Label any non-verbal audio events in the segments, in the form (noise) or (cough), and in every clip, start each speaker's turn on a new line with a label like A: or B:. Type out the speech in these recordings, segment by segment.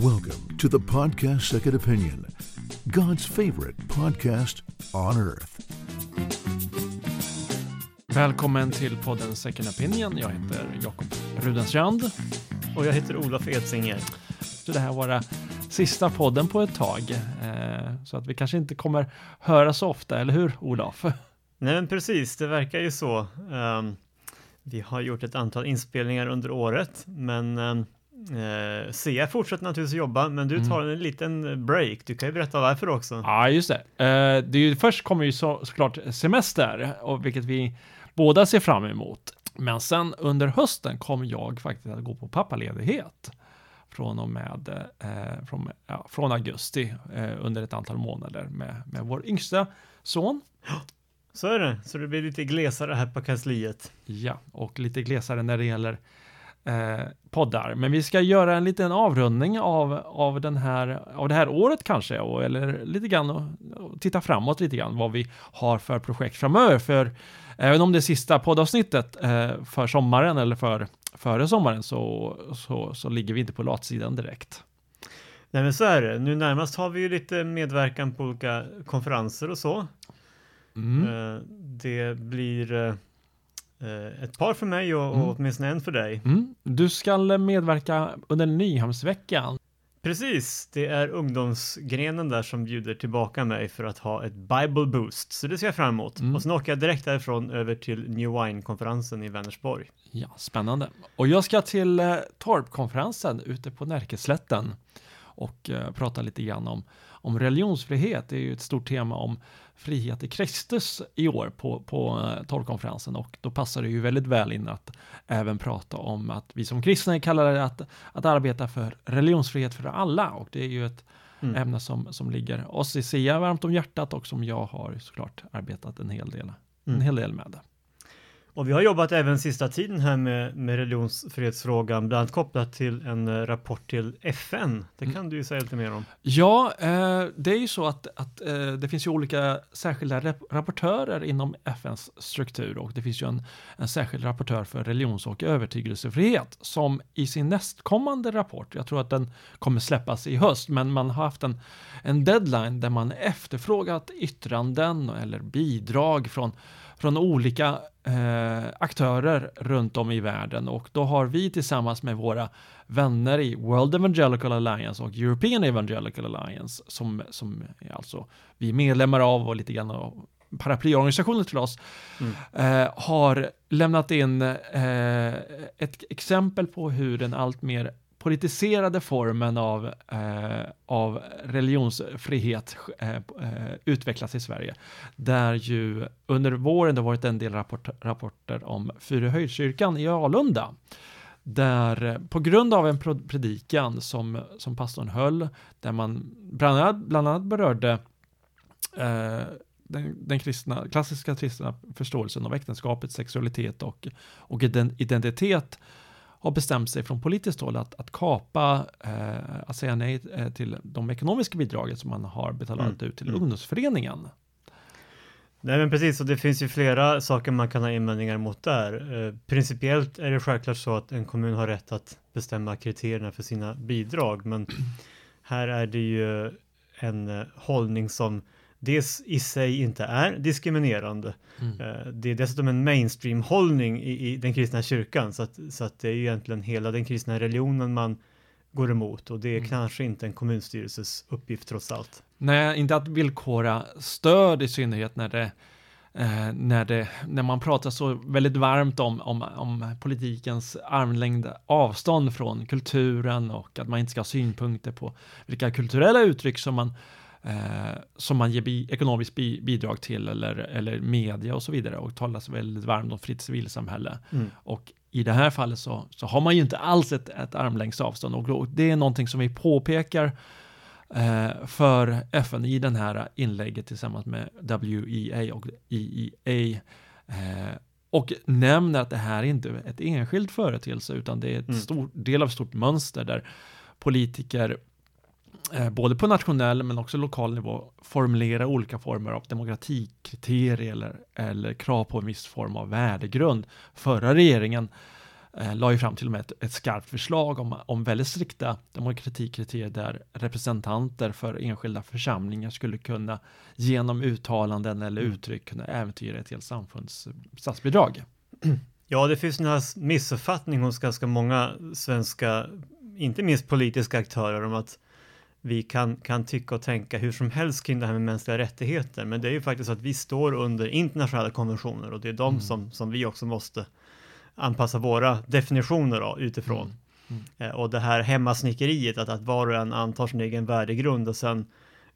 A: Welcome to the podcast Second Opinion, God's favorite podcast on earth.
B: Välkommen till podden Second Opinion. Jag heter Jakob Rudenstrand.
C: Och jag heter Olof Edsinger.
B: Så det här vara sista podden på ett tag. Eh, så att vi kanske inte kommer höra så ofta, eller hur Olof?
C: Nej men precis, det verkar ju så. Um, vi har gjort ett antal inspelningar under året, men um, Eh, Sia fortsätter naturligtvis jobba, men du
B: Mm.
C: tar en liten break. Du kan ju berätta varför också.
B: Ja, just det. Eh, det är ju, först kommer ju så, såklart semester, och vilket vi båda ser fram emot. Men sen under hösten kommer jag faktiskt att gå på pappaledighet. Från och med, eh, från, ja, från augusti eh, under ett antal månader med, med vår yngsta son.
C: Så är det, så det blir lite glesare här på kansliet.
B: Ja, och lite glesare när det gäller eh, poddar. Men vi ska göra en liten avrundning av, av, den här, av det här året kanske, och, eller lite grann och, och titta framåt lite grann vad vi har för projekt framöver. För även om det är sista poddavsnittet eh, för sommaren eller för före sommaren så, så, så ligger vi inte på latsidan direkt.
C: Nej men så är det, nu närmast har vi ju lite medverkan på olika konferenser och så.
B: Mm.
C: Eh, det blir eh, ett par för mig och,
B: Mm.
C: och åtminstone en för dig.
B: Mm. Du ska medverka under Nyhamnsveckan.
C: Precis, det är ungdomsgrenen där som bjuder tillbaka mig för att ha ett Bible Boost, så det ser jag fram emot.
B: Mm.
C: Och sen åker jag direkt därifrån över till New Wine-konferensen i Vänersborg.
B: Ja, spännande. Och jag ska till eh, Torpkonferensen ute på Närkeslätten och eh, prata lite grann om, om religionsfrihet. Det är ju ett stort tema om frihet i Kristus i år på, på eh, Torpkonferensen och då passar det ju väldigt väl in att även prata om att vi som kristna är kallade att, att arbeta för religionsfrihet för alla och det är ju ett
C: Mm.
B: ämne som, som ligger oss i SIA varmt om hjärtat och som jag har såklart arbetat en hel del, en
C: Mm.
B: hel del med.
C: Och vi har jobbat även sista tiden här med, med religionsfrihetsfrågan, bland annat kopplat till en eh, rapport till FN. Det
B: Mm.
C: kan du ju säga lite mer om.
B: Ja, eh, det är ju så att, att eh, det finns ju olika särskilda rap- rapportörer inom FNs struktur och det finns ju en, en särskild rapportör för religions och övertygelsefrihet som i sin nästkommande rapport, jag tror att den kommer släppas i höst, men man har haft en, en deadline där man efterfrågat yttranden eller bidrag från från olika eh, aktörer runt om i världen och då har vi tillsammans med våra vänner i World Evangelical Alliance och European Evangelical Alliance som, som är alltså vi är medlemmar av och lite grann av paraplyorganisationer till oss
C: Mm.
B: eh, har lämnat in eh, ett exempel på hur den allt mer politiserade formen av, eh, av religionsfrihet eh, eh, utvecklas i Sverige. Där ju under våren det varit en del rapport, rapporter om Fyrahöjdskyrkan i Alunda. Där eh, på grund av en predikan som, som pastorn höll, där man bland annat, bland annat berörde eh, den, den kristna, klassiska kristna förståelsen av äktenskapet, sexualitet och, och identitet har bestämt sig från politiskt håll att, att kapa, eh, att säga nej eh, till de ekonomiska bidragen som man har betalat
C: Mm,
B: ut till
C: mm.
B: ungdomsföreningen.
C: Nej men precis, och det finns ju flera saker man kan ha invändningar mot där. Eh, principiellt är det självklart så att en kommun har rätt att bestämma kriterierna för sina bidrag, men (clears throat) här är det ju en eh, hållning som dels i sig inte är diskriminerande.
B: Mm.
C: Eh, det är dessutom en mainstream-hållning i, i den kristna kyrkan, så att, så att det är egentligen hela den kristna religionen man går emot och det är
B: Mm.
C: kanske inte en kommunstyrelses uppgift trots allt.
B: Nej, inte att villkora stöd i synnerhet när det Eh, när, det, när man pratar så väldigt varmt om, om, om politikens armlängd avstånd från kulturen och att man inte ska ha synpunkter på vilka kulturella uttryck som man, eh, som man ger bi, ekonomiskt bi, bidrag till eller, eller media och så vidare och talar så väldigt varmt om fritt civilsamhälle.
C: Mm.
B: Och i det här fallet så, så har man ju inte alls ett, ett armlängds avstånd och det är någonting som vi påpekar eh, för FN i den här inlägget tillsammans med WEA och EEA eh, och nämner att det här inte är ett enskilt företeelse utan det är ett
C: Mm.
B: stor del av ett stort mönster där politiker både på nationell men också lokal nivå formulera olika former av demokratikriterier eller, eller krav på en viss form av värdegrund. Förra regeringen eh, la ju fram till och med ett, ett skarpt förslag om, om väldigt strikta demokratikriterier där representanter för enskilda församlingar skulle kunna genom uttalanden eller
C: Mm.
B: uttryck kunna äventyra ett helt samfunds statsbidrag. (clears throat)
C: Ja, det finns en missuppfattning hos ganska många svenska, inte minst politiska aktörer om att vi kan, kan tycka och tänka hur som helst kring det här med mänskliga rättigheter. Men det är ju faktiskt så att vi står under internationella konventioner och det är de
B: Mm.
C: som, som vi också måste anpassa våra definitioner av, utifrån.
B: Mm.
C: Eh, Och det här hemmasnickeriet, att, att var och en antar sin egen värdegrund och sen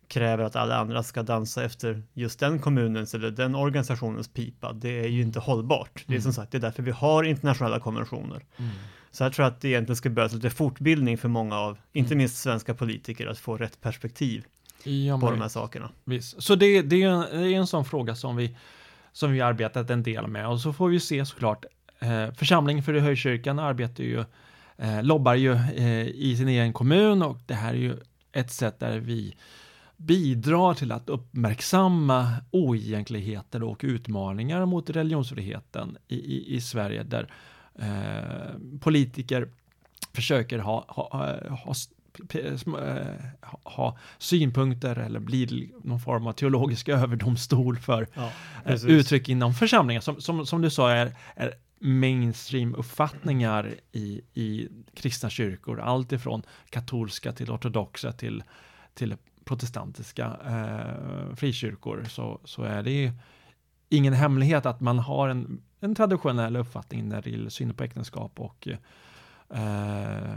C: kräver att alla andra ska dansa efter just den kommunens eller den organisationens pipa, det är ju inte hållbart. Det är som
B: Mm.
C: sagt, det är därför vi har internationella konventioner. Så jag tror att det egentligen ska behövas lite fortbildning för många av, inte
B: Mm.
C: minst svenska politiker, att få rätt perspektiv
B: Ja,
C: på de här sakerna.
B: Visst. Så det, det, är en, det är en sån fråga som vi, som vi arbetat en del med och så får vi se såklart eh, församlingen för Höjkyrkan arbetar ju, eh, lobbar ju eh, i sin egen kommun och det här är ju ett sätt där vi bidrar till att uppmärksamma oegentligheter och utmaningar mot religionsfriheten i, i, i Sverige där politiker försöker ha, ha, ha, ha eh, synpunkter eller blir någon form av teologisk (laughs) överdomstol för
C: Ja,
B: eh, uttryck inom församlingar som, som, som du sa är, är mainstream-uppfattningar i, i kristna kyrkor, allt ifrån katolska till ortodoxa till, till protestantiska eh, frikyrkor, så, så är det ju ingen hemlighet att man har en, en traditionell uppfattning när det gäller syn på äktenskap och, eh,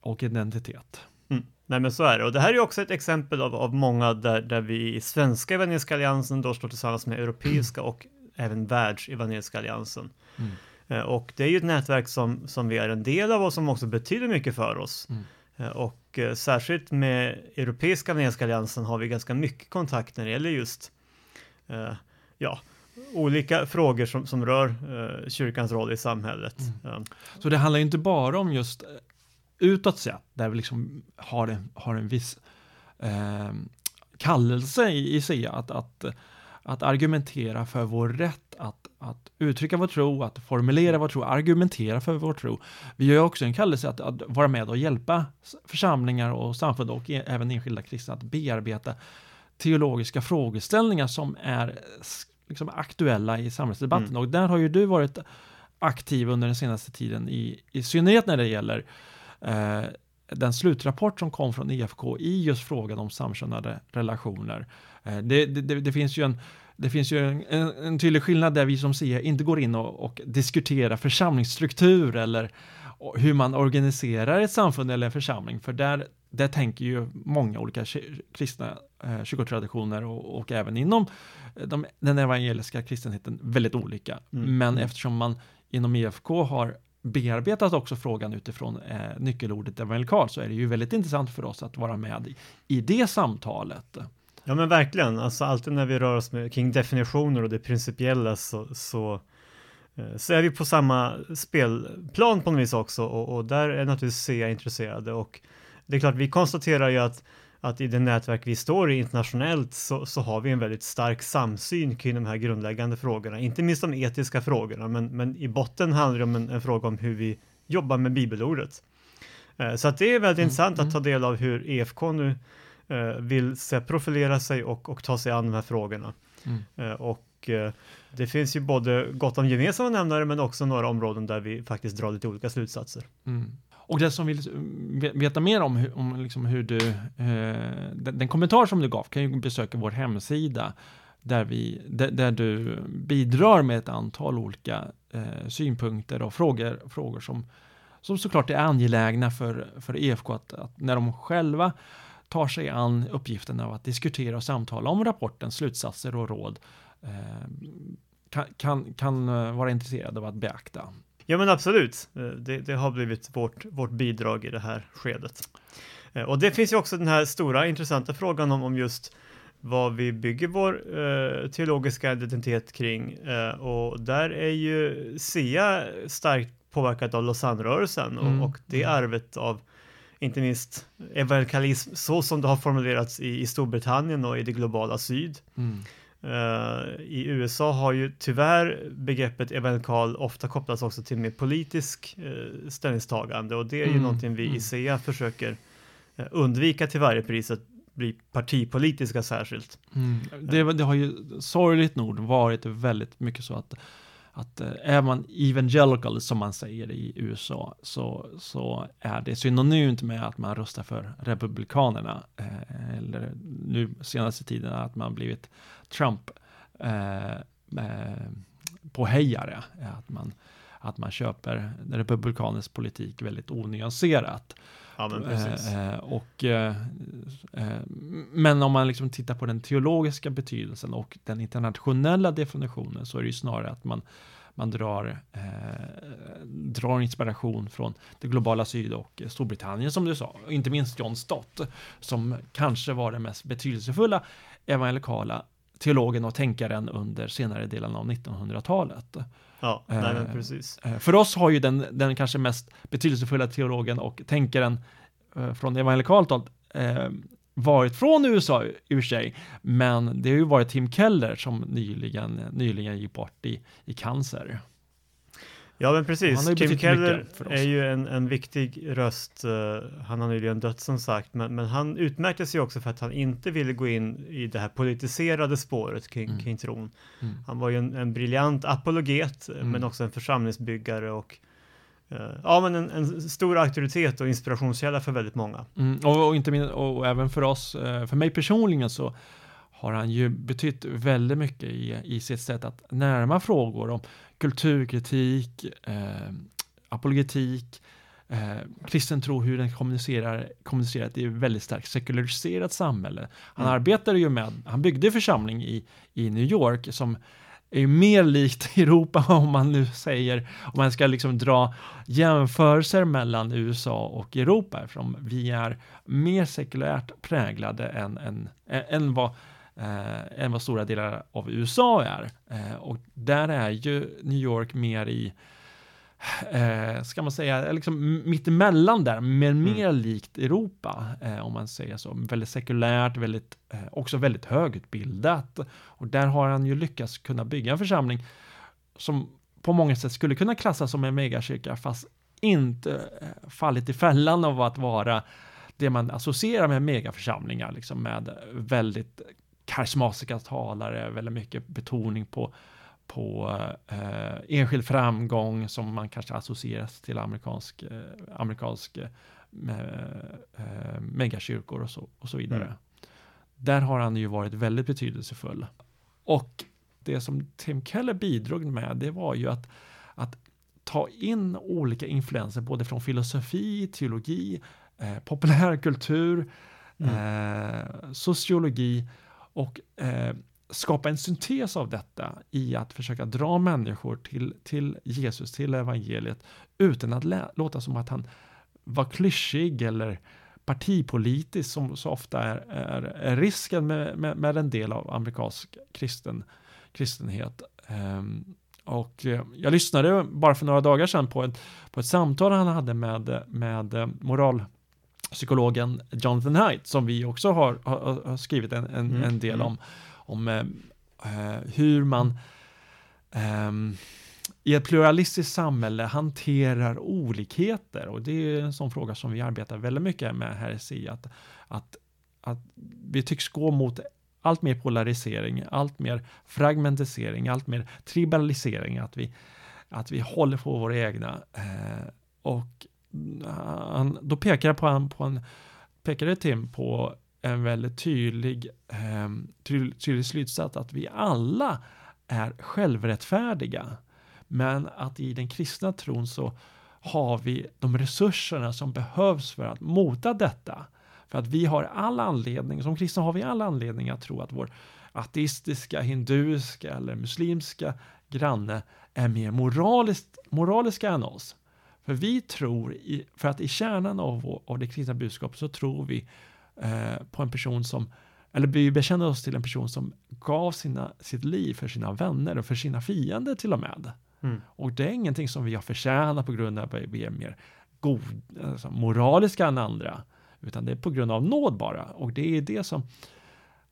B: och identitet.
C: Mm. Nej men så är det. Och det här är också ett exempel av, av många där, där vi i svenska evangeliska alliansen då står tillsammans med europeiska och även världsevangeliska alliansen.
B: Mm.
C: Eh, Och det är ju ett nätverk som, som vi är en del av och som också betyder mycket för oss.
B: Mm.
C: Eh, Och eh, särskilt med Europeiska evangeliska alliansen har vi ganska mycket kontakt när det gäller just eh, ja, olika frågor som, som rör eh, kyrkans roll i samhället.
B: Mm.
C: Eh,
B: Så det handlar ju inte bara om just eh, utåt sett, där vi liksom har en, har en viss eh, kallelse i, i sig att, att, att argumentera för vår rätt att, att uttrycka vår tro, att formulera vår tro, argumentera för vår tro. Vi har ju också en kallelse att, att vara med och hjälpa församlingar och samfund och e- även enskilda kristna att bearbeta teologiska frågeställningar som är s- liksom aktuella i samhällsdebatten.
C: Mm.
B: Och där har ju du varit aktiv under den senaste tiden, i, i synnerhet när det gäller eh, den slutrapport som kom från EFK i just frågan om samkönade relationer. Eh, det, det, det, finns ju en det finns ju en, en, tydlig skillnad där vi som SIA inte går in och, och diskuterar församlingsstruktur eller hur man organiserar ett samfund eller en församling, för där, där tänker ju många olika kristna eh, kyrkotraditioner och, och även inom eh, de, den evangeliska kristenheten väldigt olika.
C: Mm.
B: Men
C: Mm.
B: eftersom man inom EFK har bearbetat också frågan utifrån eh, nyckelordet evangelikal så är det ju väldigt intressant för oss att vara med i, i det samtalet.
C: Ja men verkligen, alltså alltid när vi rör oss med, kring definitioner och det principiella så, så, eh, så är vi på samma spelplan på något vis också och, och där är naturligtvis CA intresserade och det är klart vi konstaterar ju att, att i det nätverk vi står i internationellt så, så har vi en väldigt stark samsyn kring de här grundläggande frågorna, inte minst de etiska frågorna men, men i botten handlar det om en, en fråga om hur vi jobbar med bibelordet. Eh, Så att det är väldigt
B: Mm,
C: intressant
B: mm.
C: att ta del av hur EFK nu eh, vill se profilera sig och, och ta sig an de här frågorna.
B: Mm.
C: Eh, och det finns ju både gott om gemensamma nämnare men också några områden där vi faktiskt drar lite olika slutsatser.
B: Mm. Och den som vill veta mer om, hur, om liksom hur du, eh, den, den kommentar som du gav kan ju besöka vår hemsida där, vi, där, där du bidrar med ett antal olika eh, synpunkter och frågor, frågor som, som såklart är angelägna för, för EFK att, att när de själva tar sig an uppgiften av att diskutera och samtala om rapportens slutsatser och råd eh, kan, kan, kan vara intresserade av att beakta.
C: Ja men absolut, Eh, det, det har blivit vårt, vårt bidrag i det här skedet. Eh, Och det finns ju också den här stora intressanta frågan om, om just vad vi bygger vår eh, teologiska identitet kring. Eh, och där är ju SIA starkt påverkat av Lausanne-rörelsen och,
B: Mm.
C: och det
B: Mm.
C: arvet av inte minst evangelikalism så som det har formulerats i, i Storbritannien och i det globala syd.
B: Mm.
C: Uh, I USA har ju tyvärr begreppet evangelikal ofta kopplats också till mer politisk uh, ställningstagande och det är ju mm. någonting vi i mm. SEA försöker uh, undvika till varje pris att bli partipolitiska särskilt.
B: Mm. Det, det, har ju sorgligt nog varit väldigt mycket så att att eh, är man evangelical som man säger i USA så, så är det synonymt med att man röstar för Republikanerna eh, eller nu senaste tiden att man blivit Trump eh, eh, påhejare, att man, att man köper Republikanernas politik väldigt onyanserat.
C: Ja, men, precis.
B: Eh, och, eh, eh, men om man liksom tittar på den teologiska betydelsen och den internationella definitionen så är det ju snarare att man, man drar, eh, drar inspiration från det globala syd och Storbritannien som du sa, inte minst John Stott som kanske var den mest betydelsefulla evangelikala teologen och tänkaren under senare delen av 1900-talet.
C: Ja, nej, men precis.
B: Eh, för oss har ju den, den kanske mest betydelsefulla teologen och tänkaren eh, från evangelikalt håll eh, varit från USA i och sig, men det har ju varit Tim Keller som nyligen, nyligen gick bort i, i cancer.
C: Ja men precis, Tim Keller är ju en, en viktig röst. Uh, han har nyligen dött som sagt, men, men han utmärkte sig också för att han inte ville gå in i det här politiserade spåret kring, mm. kring tron. Mm. Han var ju en, en briljant apologet, eh, mm. men också en församlingsbyggare och uh, ja, men en, en, stor auktoritet och inspirationskälla för väldigt många.
B: Mm, och, och, inte min, och även för oss, för mig personligen så har han ju betytt väldigt mycket i, i sitt sätt att närma frågor om kulturkritik, eh, apologetik, eh, kristen tro, hur den kommunicerar, kommunicerar i ett väldigt starkt sekulariserat samhälle. Han mm. arbetade ju med, han byggde församling i, i New York som är mer likt (laughs) Europa om man nu säger, om man ska liksom dra jämförelser mellan USA och Europa, eftersom vi är mer sekulärt präglade än, än, än vad eh, än vad stora delar av USA är. Eh, och där är ju New York mer i, eh, ska man säga, liksom mittemellan där, men mm. mer likt Europa, eh, om man säger så. Väldigt sekulärt, väldigt, eh, också väldigt högutbildat. Och där har han ju lyckats kunna bygga en församling som på många sätt skulle kunna klassas som en megakyrka, fast inte eh, fallit i fällan av att vara det man associerar med megaförsamlingar, liksom med väldigt karismatiska talare, väldigt mycket betoning på, på eh, enskild framgång som man kanske associeras till amerikansk, eh, amerikansk eh, eh, megakyrkor och så, och så vidare. Mm. Där har han ju varit väldigt betydelsefull. Och det som Tim Keller bidrog med, det var ju att, att ta in olika influenser, både från filosofi, teologi, eh, populärkultur, mm. eh, sociologi och eh, skapa en syntes av detta i att försöka dra människor till, till Jesus, till evangeliet, utan att låta som att han var klyschig eller partipolitisk som så ofta är, är, är risken med, med, med, en del av amerikansk kristen, kristenhet. Um, och eh, jag lyssnade bara för några dagar sedan på ett, på ett samtal han hade med, med eh, moral psykologen Jonathan Haidt som vi också har, har, har skrivit en, en, mm. en, del mm. om, om eh, eh, hur man eh, i ett pluralistiskt samhälle hanterar olikheter och det är en sån fråga som vi arbetar väldigt mycket med här i SI att, att, att vi tycks gå mot allt mer polarisering, allt mer fragmentisering, allt mer tribalisering, att vi, att vi håller på våra egna eh, och han, då pekar på, han, på en, pekade Tim på en väldigt tydlig, eh, tydlig slutsats att vi alla är självrättfärdiga. Men att i den kristna tron så har vi de resurserna som behövs för att mota detta. För att vi har all anledning, som kristna har vi all anledning att tro att vår ateistiska, hinduiska eller muslimska granne är mer moraliskt, moraliska än oss. För vi tror, i, för att i kärnan av, av det kristna budskapet så tror vi eh, på en person som, eller vi bekänner oss till en person som gav sina, sitt liv för sina vänner och för sina fiender till och med. Mm. Och det är ingenting som vi har förtjänat på grund av att vi är mer god, alltså moraliska än andra, utan det är på grund av nåd bara. Och det är det som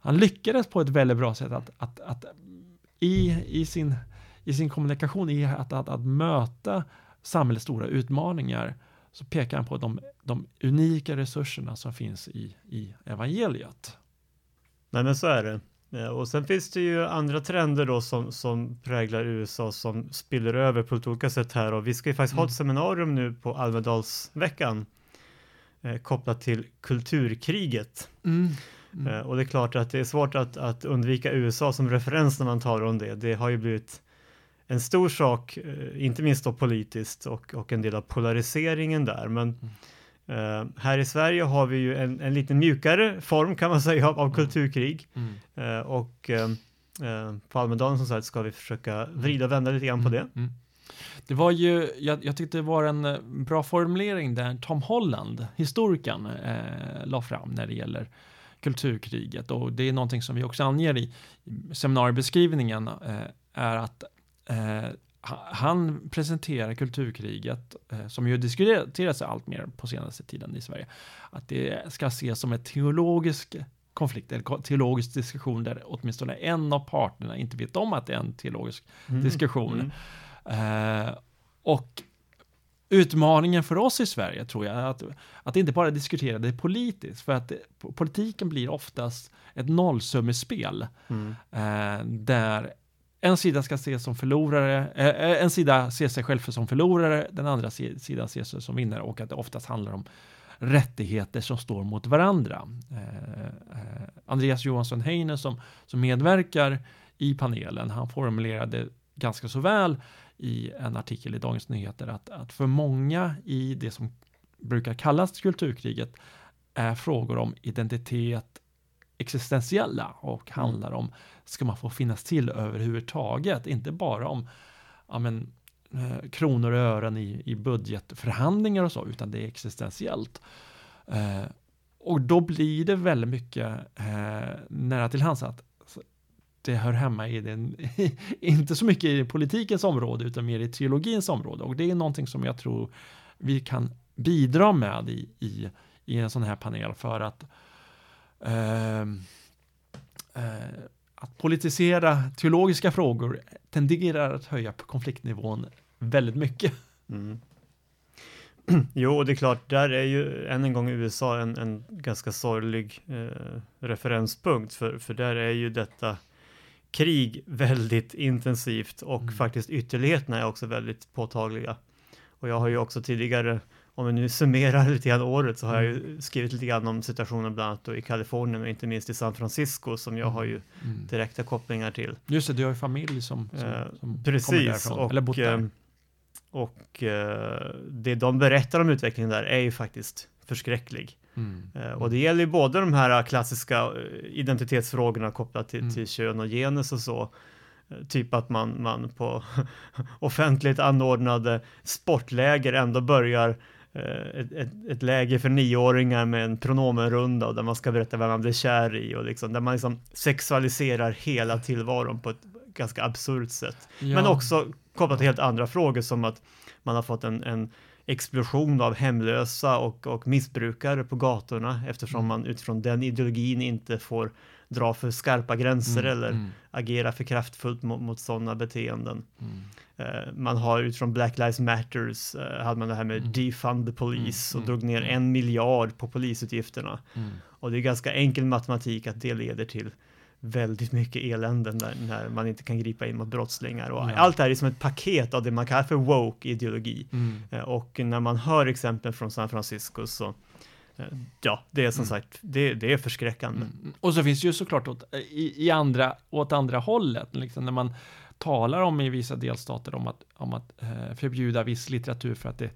B: han lyckades på ett väldigt bra sätt att, att, att i, i, sin, i sin kommunikation, i att, att, att möta samhällets stora utmaningar, så pekar han på de, de unika resurserna som finns i, i evangeliet.
C: Nej men så är det. Och sen finns det ju andra trender då som, som präglar USA som spiller över på ett olika sätt här och vi ska ju faktiskt mm. ha ett mm. seminarium nu på Almedalsveckan eh, kopplat till kulturkriget. Mm. Mm. Eh, och det är klart att det är svårt att, att undvika USA som referens när man talar om det. Det har ju blivit en stor sak, eh, inte minst då politiskt och, och en del av polariseringen där. Men mm. Uh, här i Sverige har vi ju en, en lite mjukare form kan man säga av, av mm. kulturkrig. Mm. Uh, och uh, på Almedalen som sagt ska vi försöka vrida och vända lite grann på
B: mm.
C: det.
B: Mm. Det var ju, jag, jag, tyckte det var en bra formulering där Tom Holland, historikern, eh, la fram när det gäller kulturkriget och det är någonting som vi också anger i seminariebeskrivningen eh, är att eh, han presenterar kulturkriget, eh, som ju diskuteras allt mer på senaste tiden i Sverige, att det ska ses som en teologisk konflikt, eller teologisk diskussion där åtminstone en av parterna inte vet om att det är en teologisk mm. diskussion. Mm. Eh, och utmaningen för oss i Sverige tror jag att, att inte bara diskutera det politiskt, för att det, politiken blir oftast ett nollsummespel mm. eh, där en sida ska ses som förlorare, eh, eh en sida ser sig själv som förlorare, den andra sidan ser sig som vinnare och att det oftast handlar om rättigheter som står mot varandra. Eh, eh, Andreas Johansson Heine som, som medverkar i panelen, han formulerade ganska så väl i en artikel i Dagens Nyheter att, att för många i det som brukar kallas kulturkriget är frågor om identitet existentiella och mm. handlar om ska man få finnas till överhuvudtaget, inte bara om ja, men, eh, kronor och ören i, i budgetförhandlingar och så, utan det är existentiellt. Eh, och då blir det väldigt mycket eh, nära till hands att det hör hemma i den, (laughs) inte så mycket i politikens område, utan mer i teologins område. Och det är någonting som jag tror vi kan bidra med i, i, i en sån här panel för att att politisera teologiska frågor tenderar att höja konfliktnivån väldigt mycket. Mm. (clears throat)
C: Jo, det är klart, där är ju än en gång USA en, en ganska sorglig eh, referenspunkt, för, för där är ju detta krig väldigt intensivt och mm. faktiskt ytterligheterna är också väldigt påtagliga. Och jag har ju också tidigare om vi nu summerar lite grann året så har jag ju mm. skrivit lite grann om situationen bland annat i Kalifornien och inte minst i San Francisco som jag har ju mm. direkta kopplingar till.
B: Just det, du har ju familj som, som,
C: eh, som Precis, kommer därifrån, och, eller bott där. Eh, och uh, det de berättar om utvecklingen där är ju faktiskt förskräcklig. Mm. Och det gäller ju både de här klassiska identitetsfrågorna kopplat till, mm. till kön och genus och så, Typ att man, man på (laughs) offentligt anordnade sportläger ändå börjar Eh, ett, ett, ett, läge för nioåringar med en pronomenrunda och där man ska berätta vem man blir kär i och liksom, där man liksom sexualiserar hela tillvaron på ett ganska absurt sätt. Ja. Men också kopplat till helt andra frågor som att man har fått en, en explosion av hemlösa och, och missbrukare på gatorna eftersom mm. man utifrån den ideologin inte får dra för skarpa gränser mm, eller mm. agera för kraftfullt mot, mot sådana beteenden. Mm. Uh, man har utifrån Black Lives Matters, uh, hade man det här med mm. defund the police och mm, drog ner en miljard på polisutgifterna. Och det är ganska enkel matematik att det leder till väldigt mycket eländen där, när man inte kan gripa in mot brottslingar. Och ja. Allt det här är som ett paket av det man kallar för woke ideologi. Mm. Uh, och när man hör exempel från San Francisco så Eh, ja, det är som mm. sagt, det, det, är förskräckande. Mm.
B: Och så finns det ju såklart åt, i, i andra, åt andra hållet, liksom när man talar om i vissa delstater om att, om att eh, förbjuda viss litteratur för att det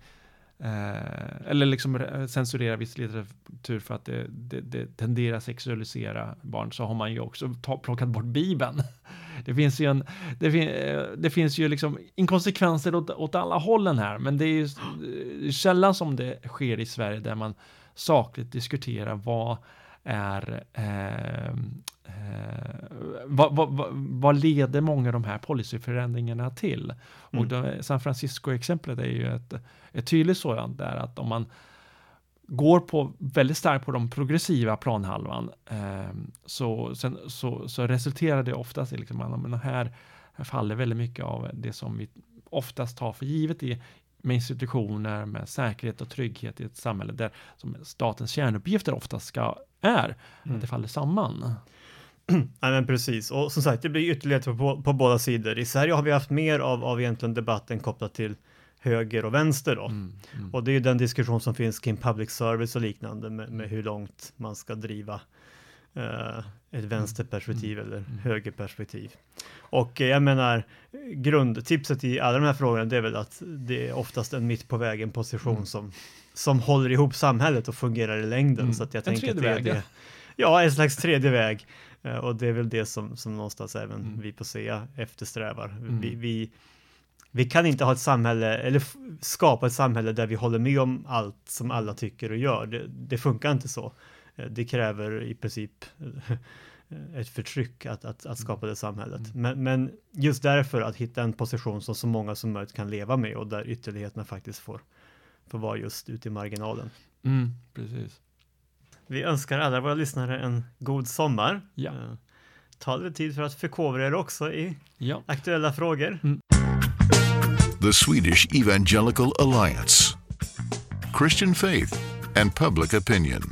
B: eh, eller liksom eh, censurera viss litteratur för att det, det, det tenderar att sexualisera barn, så har man ju också ta, plockat bort Bibeln. (laughs) Det finns ju en, det, fin, eh, det finns ju liksom inkonsekvenser åt, åt alla hållen här, men det är ju sällan eh, som det sker i Sverige där man sakligt diskuterar vad är eh, eh, vad, vad, vad, leder många av de här policyförändringarna till? Mm. Och då, San Francisco-exemplet är ju ett, ett tydligt sådant där att om man går på väldigt starkt på de progressiva planhalvan eh, så, sen, så, så resulterar det oftast i liksom, att här, här faller väldigt mycket av det som vi oftast tar för givet i, med institutioner, med säkerhet och trygghet i ett samhälle där som statens kärnuppgifter oftast ska är, mm. att det faller samman. (clears throat)
C: Nej men precis, och som sagt det blir ytterligare på, på båda sidor. I Sverige har vi haft mer av, av egentligen debatten kopplat till höger och vänster då. Mm, mm. Och det är ju den diskussion som finns kring public service och liknande med, med hur långt man ska driva uh, ett vänsterperspektiv mm, eller mm. högerperspektiv. Och uh, jag menar, grundtipset i alla de här frågorna det är väl att det är oftast en mitt på vägen position mm. som, som håller ihop samhället och fungerar i längden. Mm. Så att jag en tänker att det är det. Ja, en slags tredje väg. Uh, och det är väl det som, som någonstans även vi på SEA eftersträvar. Vi, vi vi kan inte ha ett samhälle eller skapa ett samhälle där vi håller med om allt som alla tycker och gör. Det, det funkar inte så. Eh, det kräver i princip eh, ett förtryck att, att, att skapa det samhället. Mm. Men, men, just därför att hitta en position som så många som möjligt kan leva med och där ytterligheterna faktiskt får, får vara just ute i marginalen.
B: Mm, precis.
C: Vi önskar alla våra lyssnare en god sommar.
B: Ja. Uh,
C: ta lite tid för att förkovra er också i ja. aktuella frågor. Mm.
A: the Swedish Evangelical Alliance, Christian faith and public opinion.